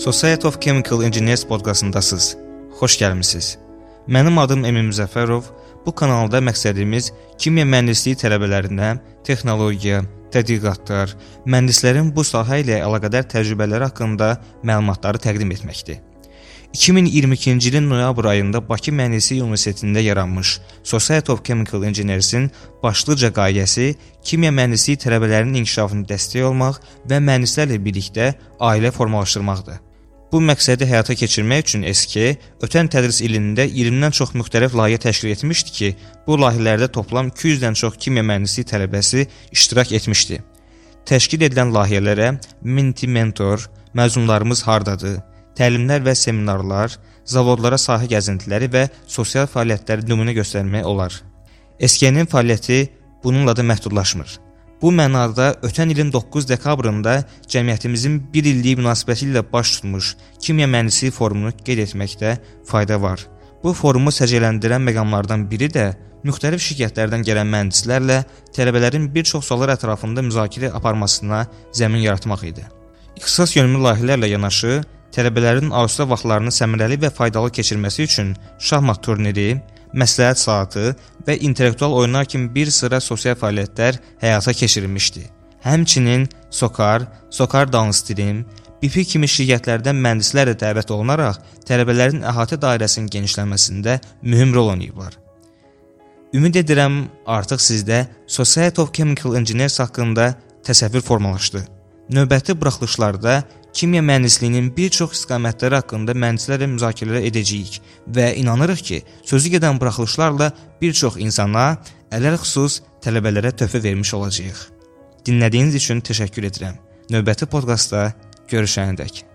Society of Chemical Engineers podkastındasınız. Xoş gəlmisiniz. Mənim adım Emin Müzəffərov. Bu kanalda məqsədimiz kimya mühəndisliyi tələbələrinə texnologiya, tədqiqatlar, mühəndislərin bu sahə ilə əlaqədar təcrübələri haqqında məlumatları təqdim etməkdir. 2022-ci ilin noyabr ayında Bakı Mühəndislik Universitetində yaranmış Society of Chemical Engineers-in başlıca qayəsi kimya mühəndisliyi tələbələrinin inkişafına dəstək olmaq və mühəndislərlə birlikdə ailə formalaşdırmaqdır. Bu məqsədi həyata keçirmək üçün SK ötən tədris ilində 20-dən çox müxtəlif layihə təşkil etmişdi ki, bu layihələrdə toplam 200-dən çox kimya mühəndisliyi tələbəsi iştirak etmişdi. Təşkil edilən layihələrə Minty Mentor, məzunlarımız hardadır, təlimlər və seminarlar, zavodlara sahə gəzintiləri və sosial fəaliyyətləri nümunə göstərmək olar. SK-nin fəaliyyəti bununla da məhdudlaşmır. Bu mənada ötən ilin 9 dekabrında cəmiyyətimizin 1 illiyi münasibəti ilə baş tutmuş Kimya Mühəndisliyi forumunu qeyd etməkdə fayda var. Bu forumu səciyyələndirən məqamlardan biri də müxtəlif şirkətlərdən gələn mühəndislərlə tələbələrin bir çox suallar ətrafında müzakirə aparmasına zəmin yaratmaq idi. İxtisas yönümlü layihələrlə yanaşı, tələbələrin arzuda vaxtlarını səmərəli və faydalı keçirməsi üçün şahmat turniri, məsləhət saatı və intellektual oyunlar kimi bir sıra sosial fəaliyyətlər həyata keçirilmişdi. Həmçinin Sokar, Sokar Downstream, BP kimi şirkətlərdən mühəndislər də dəvət olunaraq tələbələrin əhatə dairəsinin genişlənməsində mühüm rol oynayıblar. Ümid edirəm artıq sizdə Society of Chemical Engineers haqqında təsəvvür formalaşdı. Növbəti buraxılışlarda kimya mühəndisliyinin bir çox istiqamətləri haqqında mühəndislərlə müzakirələr edəcəyik və inanırıq ki, sözü gedən buraxılışlarla bir çox insana, ələlxüsus tələbələrə töhfə vermiş olacağıq. Dinlədiyiniz üçün təşəkkür edirəm. Növbəti podkastda görüşənədək